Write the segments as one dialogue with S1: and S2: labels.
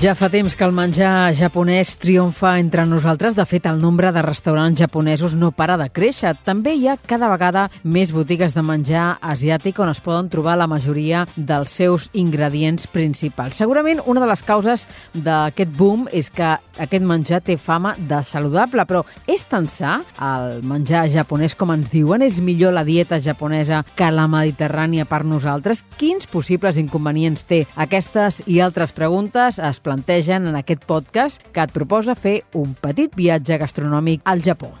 S1: Ja fa temps que el menjar japonès triomfa entre nosaltres. De fet, el nombre de restaurants japonesos no para de créixer. També hi ha cada vegada més botigues de menjar asiàtic on es poden trobar la majoria dels seus ingredients principals. Segurament una de les causes d'aquest boom és que aquest menjar té fama de saludable, però és tan sa el menjar japonès com ens diuen? És millor la dieta japonesa que la mediterrània per nosaltres? Quins possibles inconvenients té? Aquestes i altres preguntes es plantegen en aquest podcast que et proposa fer un petit viatge gastronòmic al Japó.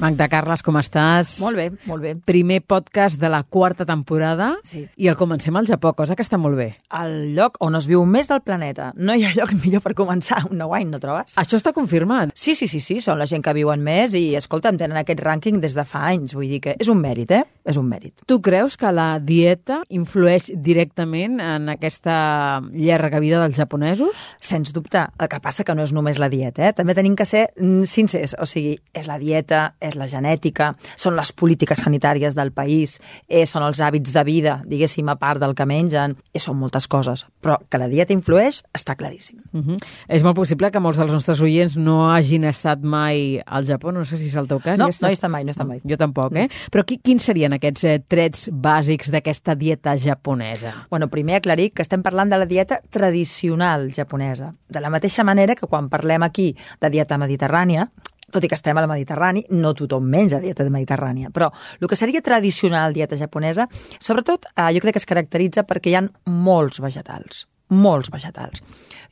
S1: Magda Carles, com estàs?
S2: Molt bé, molt bé.
S1: Primer podcast de la quarta temporada
S2: Sí.
S1: i el comencem al Japó, cosa que està molt bé.
S2: El lloc on es viu més del planeta. No hi ha lloc millor per començar un nou any, no trobes?
S1: Això està confirmat.
S2: Sí, sí, sí, sí, són la gent que viuen més i, escolta'm, tenen aquest rànquing des de fa anys. Vull dir que és un mèrit, eh? És un mèrit.
S1: Tu creus que la dieta influeix directament en aquesta llarga vida dels japonesos?
S2: Sens dubte. El que passa que no és només la dieta, eh? També tenim que ser mm, sincers. O sigui, és la dieta, és la genètica, són les polítiques sanitàries del país, eh, són els hàbits de vida, diguéssim, a part del que mengen, eh, són moltes coses. Però que la dieta influeix està claríssim.
S1: Uh -huh. És molt possible que molts dels nostres oients no hagin estat mai al Japó, no sé si és el teu cas.
S2: No,
S1: Hi has
S2: no
S1: estat-
S2: hi està mai, no hi està mai.
S1: Jo tampoc, eh? Però qui, quins serien aquests eh, trets bàsics d'aquesta dieta japonesa?
S2: Bueno, primer aclarir que estem parlant de la dieta tradicional japonesa. De la mateixa manera que quan parlem aquí de dieta mediterrània, tot i que estem al Mediterrani, no tothom menja dieta mediterrània, però el que seria tradicional dieta japonesa, sobretot eh, jo crec que es caracteritza perquè hi ha molts vegetals, molts vegetals.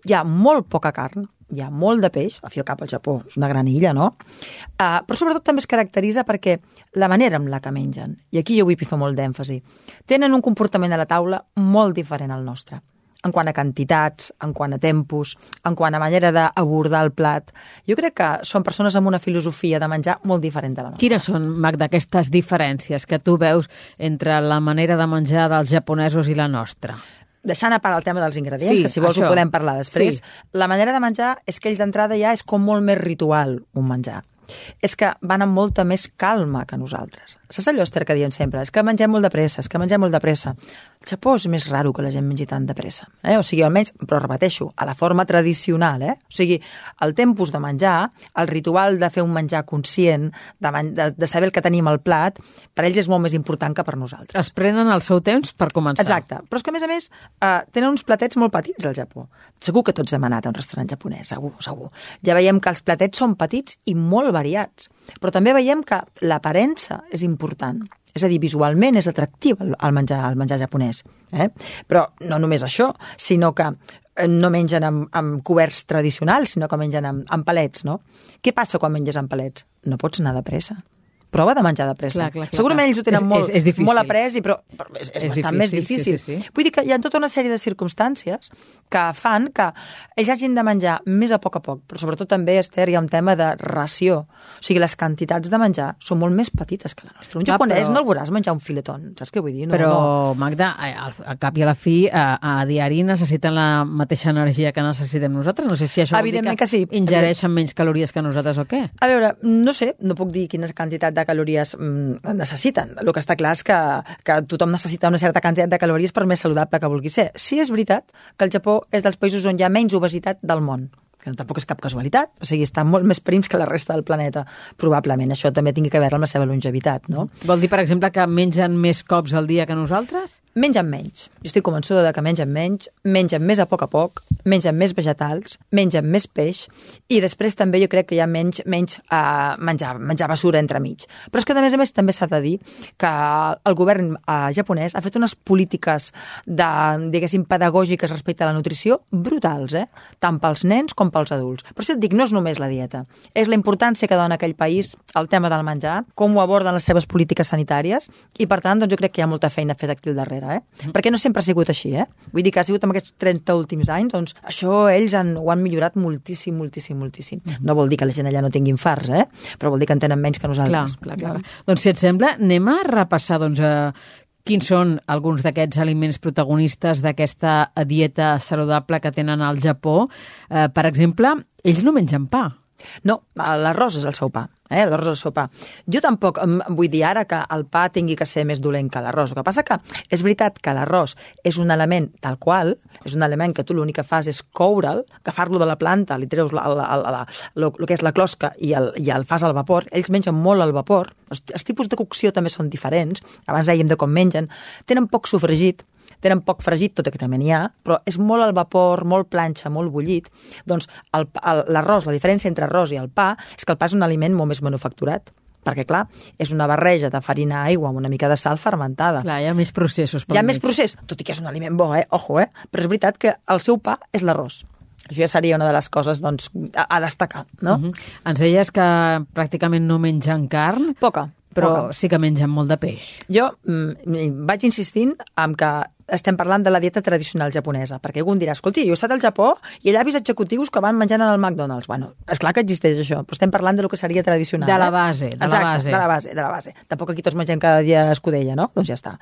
S2: Hi ha molt poca carn, hi ha molt de peix, a fi cap al Japó, és una gran illa, no? Uh, però sobretot també es caracteritza perquè la manera amb la que mengen, i aquí jo vull fer molt d'èmfasi, tenen un comportament a la taula molt diferent al nostre en quant a quantitats, en quant a tempos, en quant a manera d'abordar el plat. Jo crec que són persones amb una filosofia de menjar molt diferent de la nostra.
S1: Quines són, Magda, aquestes diferències que tu veus entre la manera de menjar dels japonesos i la nostra?
S2: Deixant a part el tema dels ingredients,
S1: Sí,
S2: que si vols
S1: això.
S2: ho podem parlar després,
S1: Sí.
S2: la manera de menjar és que ells d'entrada ja és com molt més ritual un menjar. És que van amb molta més calma que nosaltres. Saps allò, Esther, que diem sempre? És que mengem molt de pressa, és que mengem molt de pressa. Al Japó és més raro que la gent mengi tant de pressa. Eh? O sigui, almenys, però repeteixo, a la forma tradicional. Eh? O sigui, el tempus de menjar, el ritual de fer un menjar conscient, de, men de, de saber el que tenim al plat, per ells és molt més important que per nosaltres.
S1: Es prenen el seu temps per començar.
S2: Exacte. Però és que, a més a més, eh, tenen uns platets molt petits al Japó. Segur que tots hem anat a un restaurant japonès, segur, segur. Ja veiem que els platets són petits i molt variats. Però també veiem que l'aparença és important. És a dir, visualment és atractiu el, menjar, el menjar japonès. Eh? Però no només això, sinó que eh, no mengen amb, amb coberts tradicionals, sinó que mengen amb, amb palets, no? Què passa quan menges amb palets? No pots anar de pressa. Prova de menjar de pressa.
S1: Clar, clar, clar,
S2: Segurament
S1: clar.
S2: ells ho tenen
S1: És-
S2: molt,
S1: és- és difícil.
S2: molt après, i però, però és, és,
S1: És
S2: bastant
S1: difícil,
S2: més
S1: sí,
S2: difícil.
S1: sí, sí.
S2: Vull dir que hi ha tota una sèrie de circumstàncies que fan que ells hagin de menjar més a poc a poc, però sobretot també, Esther, hi ha un tema de ració. O sigui, les quantitats de menjar són molt més petites que la nostra. Un
S1: Clar,
S2: japonès
S1: però-
S2: no el veuràs menjar un filetón, saps què vull dir? No,
S1: Però,
S2: no.
S1: Magda, al, al cap i a la fi, a, a diari necessiten la mateixa energia que necessitem nosaltres? No sé si això vol dir que,
S2: que sí.
S1: ingereixen menys calories que nosaltres o què?
S2: A veure, no sé, no puc dir quina quantitat de calories mm, necessiten. El que està clar és que, que tothom necessita una certa quantitat de calories per més saludable que vulgui ser. Sí és veritat que el Japó és dels països on hi ha menys obesitat del món que tampoc és cap casualitat, o sigui, estan molt més prims que la resta del planeta, probablement. Això també tingui que veure amb la seva longevitat, no?
S1: Vol dir, per exemple, que mengen més cops al dia que nosaltres?
S2: Mengen menys. Jo estic convençuda de que mengen menys, mengen més a poc a poc, mengen més vegetals, mengen més peix i després també jo crec que hi ha menys, menys uh, menjar, menjar basura entremig. Però és que, a més a més, també s'ha de dir que el govern uh, japonès ha fet unes polítiques de, diguéssim, pedagògiques respecte a la nutrició brutals, eh? tant pels nens com com pels adults. Però si et dic, no és només la dieta, és la importància que dona aquell país al tema del menjar, com ho aborden les seves polítiques sanitàries, i per tant, doncs jo crec que hi ha molta feina feta aquí al darrere, eh? Perquè no sempre ha sigut així, eh? Vull dir que ha sigut en aquests 30 últims anys, doncs això ells han, ho han millorat moltíssim, moltíssim, moltíssim. No vol dir que la gent allà no tingui infarts, eh? Però vol dir que en tenen menys que nosaltres.
S1: Clar, clar, clar. Doncs si et sembla, anem a repassar doncs, eh, quins són alguns d'aquests aliments protagonistes d'aquesta dieta saludable que tenen al Japó. Eh, per exemple, ells no mengen pa.
S2: No, l'arròs és el seu pa. Eh? L'arròs és el seu pa. Jo tampoc vull dir ara que el pa tingui que ser més dolent que l'arròs. El que passa que és veritat que l'arròs és un element tal qual, és un element que tu l'únic que fas és coure'l, agafar-lo de la planta, li treus la, la, la, la, lo, lo que és la closca i el, i el fas al vapor. Ells mengen molt al vapor. Els, els tipus de cocció també són diferents. Abans dèiem de com mengen. Tenen poc sofregit, tenen poc fregit, tot i que també n'hi ha, però és molt al vapor, molt planxa, molt bullit. Doncs l'arròs, la diferència entre arròs i el pa és que el pa és un aliment molt més manufacturat perquè, clar, és una barreja de farina aigua amb una mica de sal fermentada.
S1: Clar, hi ha més processos.
S2: Hi ha mig. més procés, tot i que és un aliment bo, eh? Ojo, eh? Però és veritat que el seu pa és l'arròs. Això ja seria una de les coses doncs, a, a destacar, no? Uh
S1: -huh. Ens deies que pràcticament no mengen carn.
S2: Poca.
S1: Però
S2: poca.
S1: sí que mengen molt de peix.
S2: Jo mm, vaig insistint en que estem parlant de la dieta tradicional japonesa, perquè algú em dirà, escolti, jo he estat al Japó i allà he vist executius que van menjant en el McDonald's. Bueno, és clar que existeix això, però estem parlant de lo que seria tradicional.
S1: De la base, eh? de
S2: Exacte,
S1: la base.
S2: de la base, de la base. Tampoc aquí tots mengem cada dia escudella, no? Doncs ja està.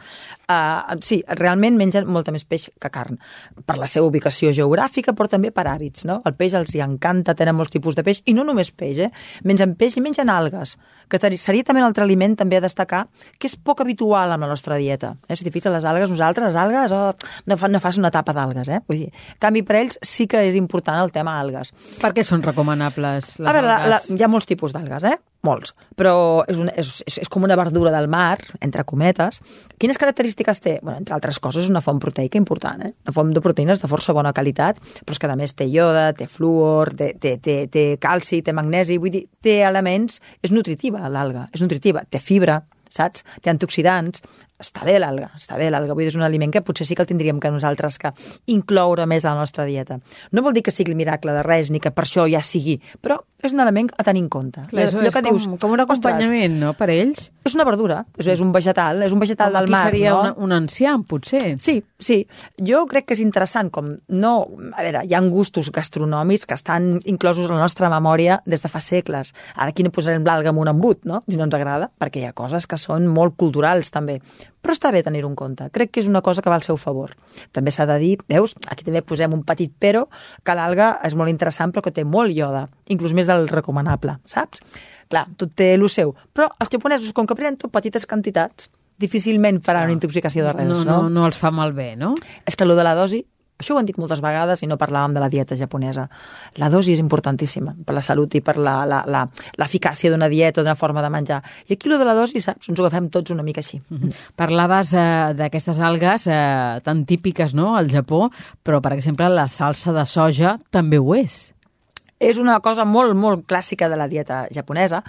S2: Uh, sí, realment mengen molta més peix que carn, per la seva ubicació geogràfica, però també per hàbits, no? El peix els hi encanta, tenen molts tipus de peix, i no només peix, eh? Mengen peix i mengen algues, que seria també un altre aliment també a destacar, que és poc habitual en la nostra dieta. Eh? Si t'hi fixes, les algues, nosaltres, les algues, oh, no, fa, no fas una tapa d'algues, eh? Vull dir, en canvi, per ells sí que és important el tema algues.
S1: Per què són recomanables les
S2: a veure, la, la,
S1: algues?
S2: hi ha molts tipus d'algues, eh? Molts. Però és, un, és, és, és com una verdura del mar, entre cometes. Quines característiques té? Bueno, entre altres coses, és una font proteica important, eh? Una font de proteïnes de força bona qualitat, però és que a més té ioda, té fluor, té, té, té, té calci, té magnesi, vull dir, té elements... És nutritiva, l'alga, és nutritiva. Té fibra, saps? Té antioxidants, està bé l'alga, està bé l'alga, vull dir, és un aliment que potser sí que el tindríem que nosaltres que incloure més a la nostra dieta. No vol dir que sigui el miracle de res, ni que per això ja sigui, però és un element a tenir en compte.
S1: Clar, és, és
S2: que
S1: com, com un acompanyament, no?, per ells.
S2: És una verdura, és, és un vegetal, és un vegetal
S1: Com
S2: del mar,
S1: seria
S2: no?
S1: una, un ancià, potser.
S2: Sí, sí. Jo crec que és interessant com no... A veure, hi ha gustos gastronòmics que estan inclosos a la nostra memòria des de fa segles. Ara aquí no posarem l'alga en un embut, no?, si no ens agrada, perquè hi ha coses que són molt culturals, també. Però està bé tenir-ho en compte. Crec que és una cosa que va al seu favor. També s'ha de dir, veus, aquí també posem un petit però, que l'alga és molt interessant però que té molt ioda, inclús més del recomanable, saps? Clar, tot té el seu. Però els japonesos, com que prenen tot petites quantitats, difícilment faran una intoxicació de res,
S1: no, no, no els fa malbé, no?
S2: És que allò de la dosi, això ho hem dit moltes vegades i no parlàvem de la dieta japonesa. La dosi és importantíssima per la salut i per l'eficàcia d'una dieta, d'una forma de menjar. I aquí lo de la dosi, saps, ens ho agafem tots una mica així.
S1: Mm -hmm. Parlaves eh, d'aquestes algues eh, tan típiques no, al Japó, però, per exemple, la salsa de soja també ho és.
S2: És una cosa molt, molt clàssica de la dieta japonesa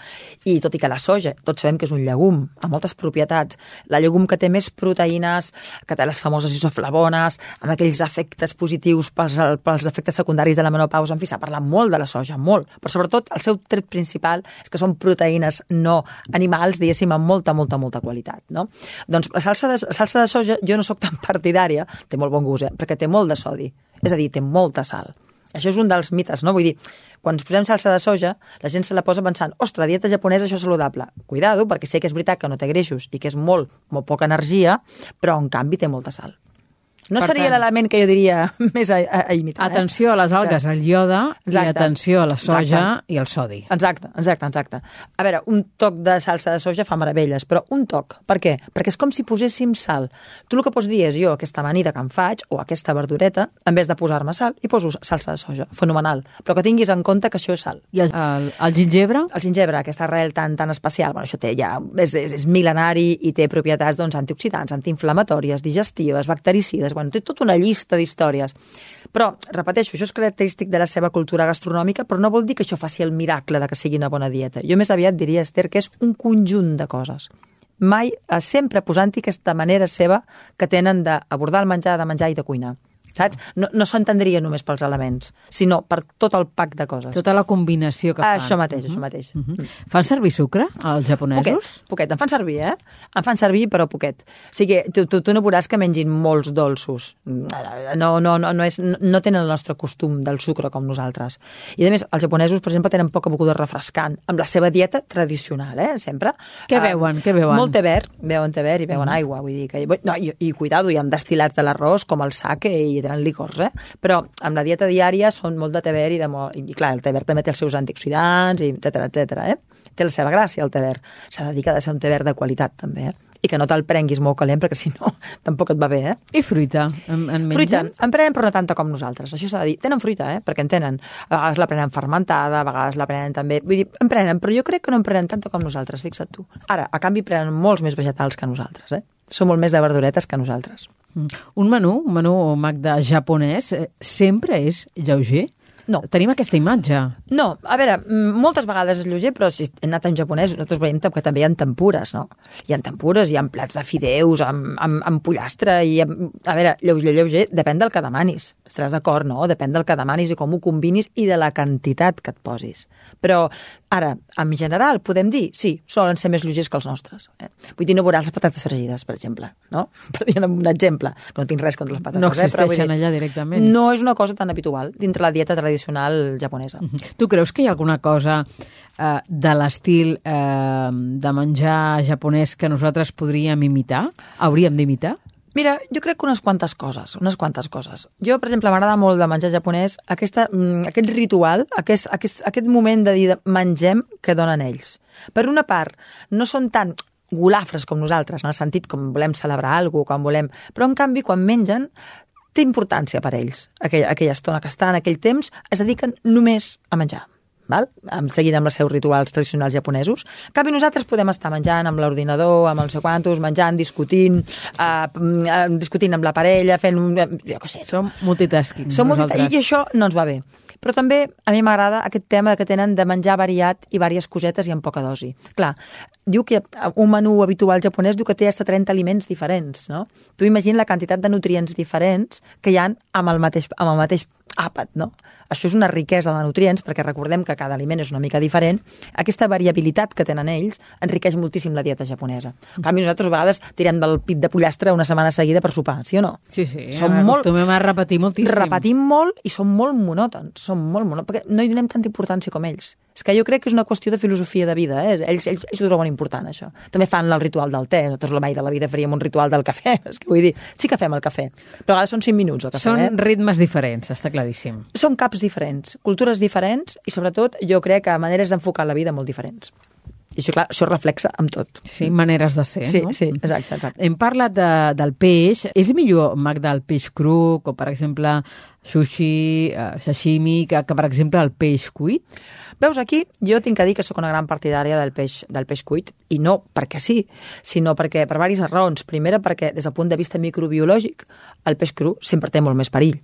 S2: i tot i que la soja, tots sabem que és un llegum amb moltes propietats, la llegum que té més proteïnes, que té les famoses isoflavones, amb aquells efectes positius pels, pels efectes secundaris de la menopausa, en fi, s'ha parlat molt de la soja, molt, però sobretot el seu tret principal és que són proteïnes no animals, diguéssim, amb molta, molta, molta qualitat, no? Doncs la salsa de, salsa de soja jo no sóc tan partidària, té molt bon gust, eh? perquè té molt de sodi, és a dir, té molta sal. Això és un dels mites, no? Vull dir, quan ens posem salsa de soja, la gent se la posa pensant, ostres, dieta japonesa això és saludable. Cuidado, perquè sé que és veritat que no té greixos i que és molt, molt poca energia, però en canvi té molta sal. No
S1: Per
S2: seria l'element que jo diria més a, a, a imitar.
S1: Atenció a les algues,
S2: Exacte.
S1: al ioda, i
S2: Exacte.
S1: atenció a la soja
S2: Exacte.
S1: i al sodi.
S2: Exacte, exacte, exacte. A veure, un toc de salsa de soja fa meravelles, però un toc, per què? Perquè és com si poséssim sal. Tu el que pots dir és jo, aquesta amanida que em faig, o aquesta verdureta, en vez de posar-me sal, hi poso salsa de soja. Fenomenal. Però que tinguis en compte que això és sal.
S1: I el, el, el gingebre?
S2: El gingebre, aquesta arrel tan, tan especial, bueno, això té ja, és, és, és mil·lenari i té propietats doncs, antioxidants, antiinflamatòries, digestives, bactericides, bueno, té tota una llista d'històries. Però, repeteixo, això és característic de la seva cultura gastronòmica, però no vol dir que això faci el miracle de que sigui una bona dieta. Jo més aviat diria, Esther, que és un conjunt de coses. Mai, eh, sempre posant-hi aquesta manera seva que tenen d'abordar el menjar, de menjar i de cuinar. Saps? No, no s'entendria només pels elements, sinó per tot el pack de coses.
S1: Tota la combinació que fan.
S2: Això mateix, això mateix.
S1: Uh -huh. Fan servir sucre, els japonesos?
S2: Poquet, poquet. En fan servir, eh? En fan servir, però poquet. O sigui, tu, tu, tu no veuràs que mengin molts dolços. No, no, no, no, és, no tenen el nostre costum del sucre com nosaltres. I, a més, els japonesos, per exemple, tenen poca beguda refrescant, amb la seva dieta tradicional, eh? Sempre.
S1: Què beuen? Uh, Què beuen?
S2: Molt té verd, beuen té verd i beuen mm. aigua, vull dir que... No, i, i cuidado, hi ha destil·lats de l'arròs, com el sake, i tenen licors, eh? Però amb la dieta diària són molt de té verd i, de molt... i clar, el té verd també té els seus antioxidants, etc etc. eh? Té la seva gràcia, el té verd. S'ha de dir que ha de ser un té verd de qualitat, també, eh? i que no te'l prenguis molt calent, perquè si no, tampoc et va bé, eh?
S1: I fruita? En, en
S2: fruita, en prenen però no tanta com nosaltres, això s'ha de dir. Tenen fruita, eh? Perquè en tenen. A vegades la prenen fermentada, a vegades la prenen també... Vull dir, en prenen, però jo crec que no en prenen tanta com nosaltres, fixa't tu. Ara, a canvi, prenen molts més vegetals que nosaltres, eh? Són molt més de verduretes que nosaltres.
S1: Mm. Un menú, un menú, Magda, japonès, eh, sempre és lleuger?
S2: No.
S1: Tenim aquesta imatge.
S2: No, a veure, moltes vegades és lleuger, però si hem anat en japonès, nosaltres veiem que també hi ha tempures, no? Hi ha tempures, hi ha plats de fideus, amb, amb, amb pollastre, i amb, a veure, lleuger, lleuger, depèn del que demanis. Estaràs d'acord, no? Depèn del que demanis i com ho combinis i de la quantitat que et posis. Però, ara, en general, podem dir, sí, solen ser més lleugers que els nostres. Eh? Vull dir, no veuràs les patates fregides, per exemple, no? Per dir un exemple, que no tinc res contra les patates.
S1: No existeixen
S2: eh?
S1: dir, allà directament.
S2: No és una cosa tan habitual dintre la dieta tradicional japonesa.
S1: Tu creus que hi ha alguna cosa eh, de l'estil eh, de menjar japonès que nosaltres podríem imitar? Hauríem d'imitar?
S2: Mira, jo crec que unes quantes coses, unes quantes coses. Jo, per exemple, m'agrada molt de menjar japonès aquesta, aquest ritual, aquest, aquest, aquest moment de dir mengem que donen ells. Per una part, no són tan golafres com nosaltres, en el sentit com volem celebrar alguna cosa, com volem... Però, en canvi, quan mengen, té importància per ells. Aquella, aquella estona que estan, aquell temps, es dediquen només a menjar val? Seguint amb els seus rituals tradicionals japonesos. En canvi, nosaltres podem estar menjant amb l'ordinador, amb els sé quantos, menjant, discutint, uh, discutint amb la parella, fent... Jo què sé.
S1: Som multitasking.
S2: Som multitasking, i això no ens va bé. Però també a mi m'agrada aquest tema que tenen de menjar variat i diverses cosetes i amb poca dosi. Clar, diu que un menú habitual japonès diu que té hasta 30 aliments diferents, no? Tu imagina la quantitat de nutrients diferents que hi han amb el mateix, amb el mateix àpat, no? Això és una riquesa de nutrients, perquè recordem que cada aliment és una mica diferent. Aquesta variabilitat que tenen ells enriqueix moltíssim la dieta japonesa. En canvi, nosaltres a vegades tirem del pit de pollastre una setmana seguida per sopar, sí o no?
S1: Sí, sí. Som molt, a repetir moltíssim.
S2: Repetim molt i som molt monòtons, som molt monòtons, perquè no hi donem tanta importància com ells. És que jo crec que és una qüestió de filosofia de vida, eh? ells, ells, ells ho troben important, això. També fan el ritual del te, nosaltres mai de la vida faríem un ritual del cafè, és que vull dir, sí que fem el cafè, però a vegades són 5 minuts el cafè.
S1: Són
S2: eh?
S1: ritmes diferents, està claríssim.
S2: Són caps diferents, cultures diferents i sobretot jo crec que maneres d'enfocar la vida molt diferents. I això, clar, això reflexa amb tot.
S1: Sí, maneres de ser,
S2: sí,
S1: no?
S2: Sí, exacte, exacte.
S1: Hem parlat de, del peix. És millor, Magda, el peix cru, com per exemple sushi, uh, sashimi, que, que per exemple el peix cuit?
S2: Veus, aquí jo tinc que dir que sóc una gran partidària del peix, del peix cuit, i no perquè sí, sinó perquè per diverses raons. Primera, perquè des del punt de vista microbiològic, el peix cru sempre té molt més perill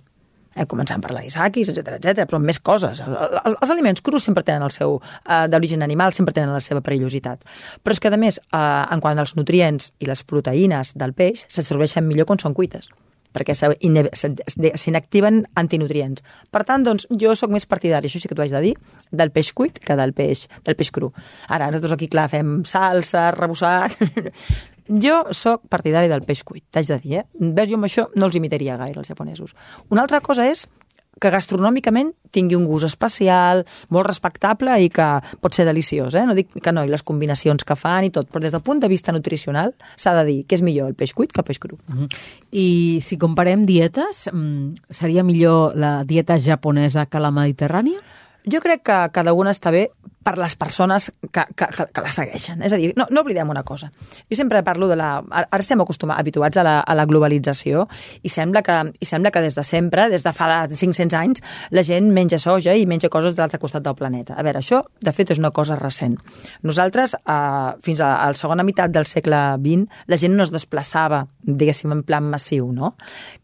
S2: eh, començant per l'anisakis, etc etc, però més coses. El, el, els aliments crus sempre tenen el seu, eh, d'origen animal, sempre tenen la seva perillositat. Però és que, a més, eh, en quant als nutrients i les proteïnes del peix, s'absorbeixen millor quan són cuites perquè s'inactiven antinutrients. Per tant, doncs, jo sóc més partidari, això sí que t'ho haig de dir, del peix cuit que del peix, del peix cru. Ara, nosaltres aquí, clar, fem salsa, rebossat... Jo sóc partidari del peix cuit, t'haig de dir, eh? Ves, jo amb això no els imitaria gaire, els japonesos. Una altra cosa és que gastronòmicament tingui un gust especial, molt respectable i que pot ser deliciós, eh? No dic que no, i les combinacions que fan i tot, però des del punt de vista nutricional s'ha de dir que és millor el peix cuit que el peix cru. Uh
S1: -huh. I si comparem dietes, mm, seria millor la dieta japonesa que la mediterrània?
S2: Jo crec que cada una està bé per les persones que, que, que la segueixen. És a dir, no, no oblidem una cosa. Jo sempre parlo de la... Ara estem acostumats, habituats a la, a la globalització i sembla, que, i sembla que des de sempre, des de fa 500 anys, la gent menja soja i menja coses de l'altre costat del planeta. A veure, això, de fet, és una cosa recent. Nosaltres, eh, fins a, a la segona meitat del segle XX, la gent no es desplaçava, diguéssim, en plan massiu, no?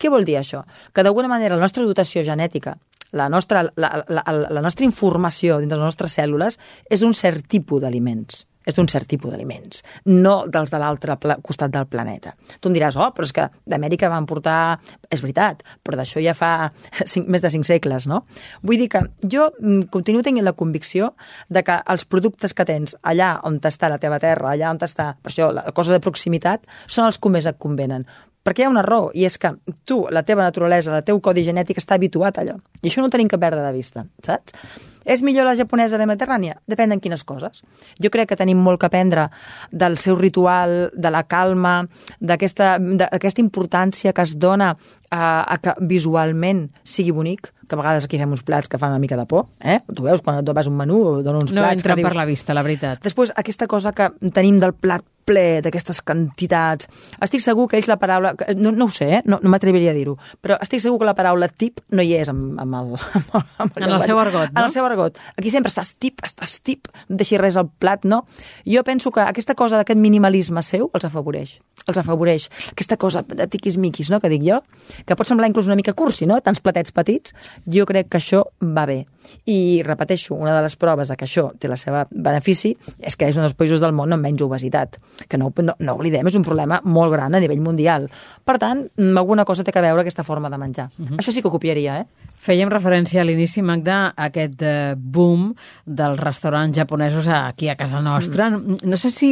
S2: Què vol dir això? Que d'alguna manera la nostra dotació genètica la nostra, la, la, la, nostra informació dins de les nostres cèl·lules és un cert tipus d'aliments. és d'un cert tipus d'aliments, no dels de l'altre costat del planeta. Tu em diràs, oh, però és que d'Amèrica van portar... És veritat, però d'això ja fa cinc, més de cinc segles, no? Vull dir que jo mm, continuo tenint la convicció de que els productes que tens allà on està la teva terra, allà on està, per això, la cosa de proximitat, són els que més et convenen perquè hi ha una raó, i és que tu, la teva naturalesa, el teu codi genètic està habituat a allò. I això no ho tenim que perdre de vista, saps? És millor la japonesa a la mediterrània? Depèn en quines coses. Jo crec que tenim molt que aprendre del seu ritual, de la calma, d'aquesta importància que es dona a, a que visualment sigui bonic, que a vegades aquí fem uns plats que fan una mica de por, eh? Tu veus, quan et vas un menú, donen uns
S1: no
S2: plats...
S1: No entren
S2: dius...
S1: per la vista, la veritat.
S2: Després, aquesta cosa que tenim del plat ple d'aquestes quantitats. Estic segur que ells la paraula... No, no ho sé, eh? no, no m'atreviria a dir-ho, però estic segur que la paraula tip no hi és amb, amb el... Amb
S1: el, amb el en el seu argot, no?
S2: En el seu argot. Aquí sempre estàs tip, estàs tip, no deixi res al plat, no? Jo penso que aquesta cosa d'aquest minimalisme seu els afavoreix. Els afavoreix. Aquesta cosa de tiquis-miquis, no?, que dic jo, que pot semblar inclús una mica cursi, no?, tants platets petits, jo crec que això va bé. I repeteixo, una de les proves de que això té la seva benefici és que és un dels països del món amb menys obesitat que no, no, no oblidem, és un problema molt gran a nivell mundial. Per tant, alguna cosa té que veure aquesta forma de menjar. Uh mhm. -huh. Això sí que ho copiaria, eh?
S1: Fèiem referència a l'inici, Magda, a aquest eh, boom dels restaurants japonesos aquí a casa nostra. Mm. No sé si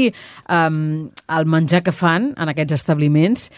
S1: um, el menjar que fan en aquests establiments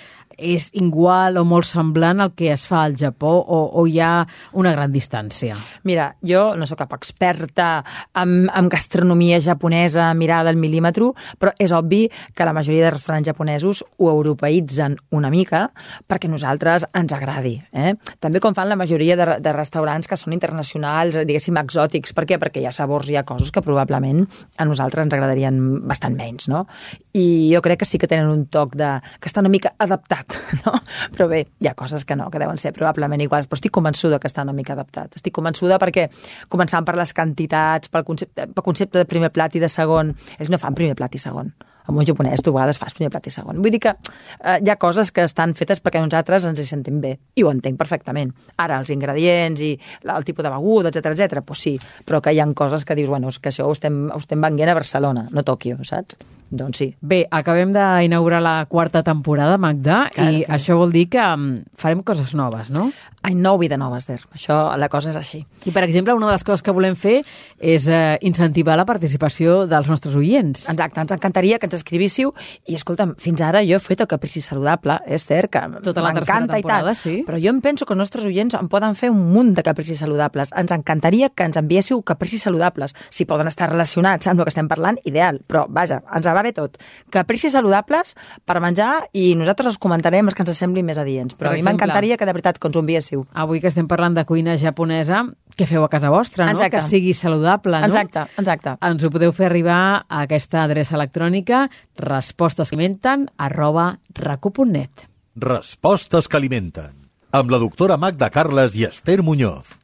S1: és igual o molt semblant al que es fa al Japó o, o hi ha una gran distància?
S2: Mira, jo no sóc cap experta en, en gastronomia japonesa mirada al mil·límetre, però és obvi que la majoria de restaurants japonesos ho europeitzen una mica perquè a nosaltres ens agradi. Eh? També com fan la majoria de, de restaurants que són internacionals, diguéssim, exòtics. Per què? Perquè hi ha sabors, hi ha coses que probablement a nosaltres ens agradarien bastant menys, no? I jo crec que sí que tenen un toc de... que està una mica adaptat no? Però bé, hi ha coses que no, que deuen ser probablement iguals, però estic convençuda que està una mica adaptat. Estic convençuda perquè, començant per les quantitats, pel concepte, pel concepte de primer plat i de segon, ells no fan primer plat i segon amb un japonès tu a vegades fas primer plat i segon. Vull dir que eh, hi ha coses que estan fetes perquè nosaltres ens hi sentim bé, i ho entenc perfectament. Ara, els ingredients i el tipus de beguda, etc etc, doncs sí, però que hi han coses que dius, bueno, és que això ho estem, ho estem venguent a Barcelona, no a Tòquio, saps? Doncs sí.
S1: Bé, acabem d'inaugurar la quarta temporada, Magda, Clar, i que... això vol dir que mm, farem coses noves, no?
S2: Any nou, vida nova, Esther. Això, la cosa és així.
S1: I, per exemple, una de les coses que volem fer és eh, incentivar la participació dels nostres oients.
S2: Exacte, ens encantaria que ens escrivíssiu i, escolta'm, fins ara jo he fet el Caprici Saludable, Esther, que
S1: Tota la temporada,
S2: i
S1: sí.
S2: Però jo em penso que els nostres oients en poden fer un munt de capricis saludables. Ens encantaria que ens enviéssiu capricis saludables. Si poden estar relacionats amb el que estem parlant, ideal. Però, vaja, ens va bé tot. Capricis saludables per menjar i nosaltres els comentarem els que ens semblin més adients. Però per a mi m'encantaria que de veritat que ens ho enviéssiu.
S1: Avui que estem parlant de cuina japonesa, què feu a casa vostra, no?
S2: Exacte.
S1: Que sigui saludable, no?
S2: Exacte, exacte.
S1: Ens ho podeu fer arribar a aquesta adreça electrònica respostescalimenten arroba racu.net.
S3: Respostes que alimenten amb la doctora Magda Carles i Esther Muñoz.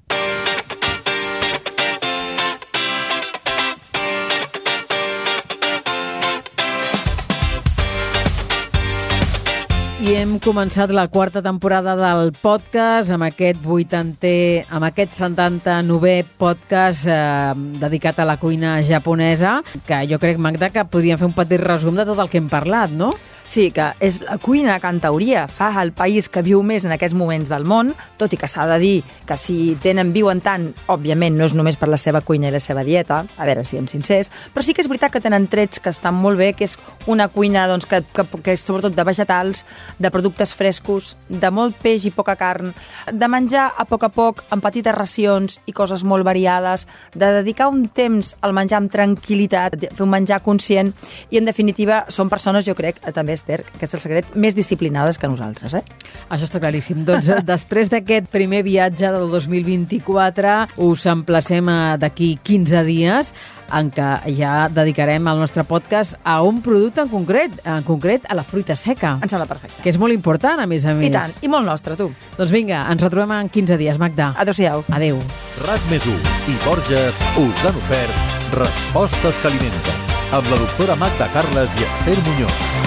S1: I hem començat la quarta temporada del podcast amb aquest 80è, amb aquest 79è podcast eh, dedicat a la cuina japonesa, que jo crec, Magda, que podríem fer un petit resum de tot el que hem parlat, no?
S2: Sí, que és la cuina que en teoria fa el país que viu més en aquests moments del món, tot i que s'ha de dir que si tenen, viuen tant, òbviament no és només per la seva cuina i la seva dieta, a veure si hem sincers, però sí que és veritat que tenen trets que estan molt bé, que és una cuina doncs, que, que, que és sobretot de vegetals, de productes frescos, de molt peix i poca carn, de menjar a poc a poc, amb petites racions i coses molt variades, de dedicar un temps al menjar amb tranquil·litat, fer un menjar conscient, i en definitiva són persones, jo crec, també Esther, que és el secret, més disciplinades que nosaltres, eh?
S1: Això està claríssim. Doncs eh, després d'aquest primer viatge del 2024 us emplacem d'aquí 15 dies en què ja dedicarem el nostre podcast a un producte en concret, en concret a la fruita seca.
S2: Em sembla perfecte.
S1: Que és molt important, a més a més.
S2: I tant, i molt nostre, tu.
S1: Doncs vinga, ens retrobem en 15 dies, Magda.
S2: Adéu-siau.
S1: Adéu.
S3: RAC més i Borges us han ofert Respostes que alimenten amb la doctora Magda Carles i Esther Muñoz.